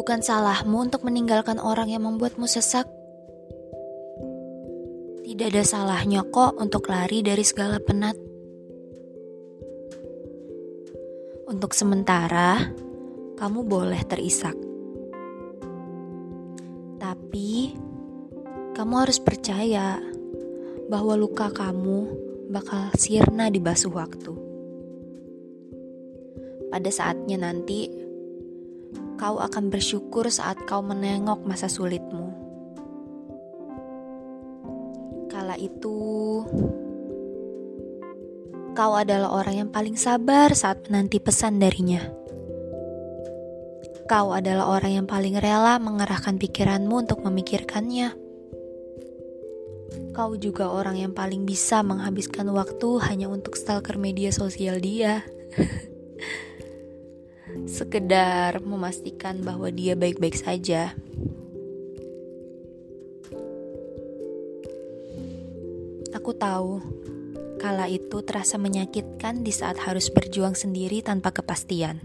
Bukan salahmu untuk meninggalkan orang yang membuatmu sesak. Tidak ada salahnya kok untuk lari dari segala penat. Untuk sementara, kamu boleh terisak. Tapi, kamu harus percaya bahwa luka kamu bakal sirna di basuh waktu. Pada saatnya nanti, kau akan bersyukur saat kau menengok masa sulitmu. Kala itu, kau adalah orang yang paling sabar saat menanti pesan darinya. Kau adalah orang yang paling rela mengerahkan pikiranmu untuk memikirkannya. Kau juga orang yang paling bisa menghabiskan waktu hanya untuk stalker media sosial dia. sekedar memastikan bahwa dia baik-baik saja. Aku tahu, kala itu terasa menyakitkan di saat harus berjuang sendiri tanpa kepastian.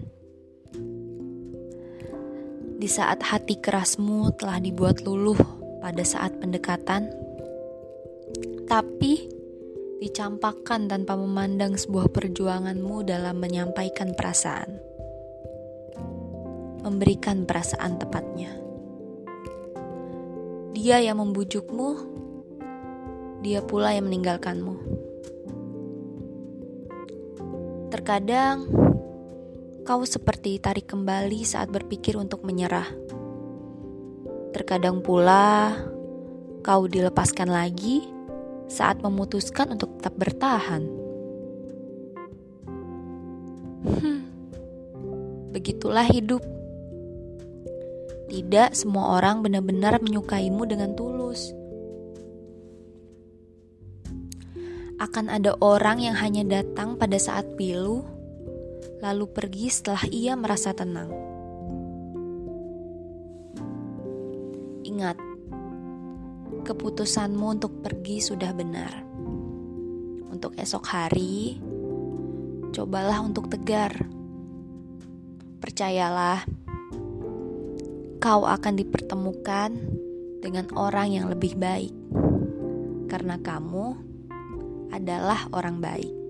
Di saat hati kerasmu telah dibuat luluh pada saat pendekatan, tapi dicampakkan tanpa memandang sebuah perjuanganmu dalam menyampaikan perasaan memberikan perasaan tepatnya. Dia yang membujukmu, dia pula yang meninggalkanmu. Terkadang kau seperti tarik kembali saat berpikir untuk menyerah. Terkadang pula kau dilepaskan lagi saat memutuskan untuk tetap bertahan. Hmm, begitulah hidup. Tidak semua orang benar-benar menyukaimu dengan tulus. Akan ada orang yang hanya datang pada saat pilu, lalu pergi setelah ia merasa tenang. Ingat, keputusanmu untuk pergi sudah benar. Untuk esok hari, cobalah untuk tegar. Percayalah, kau akan dipertemukan dengan orang yang lebih baik, karena kamu adalah orang baik.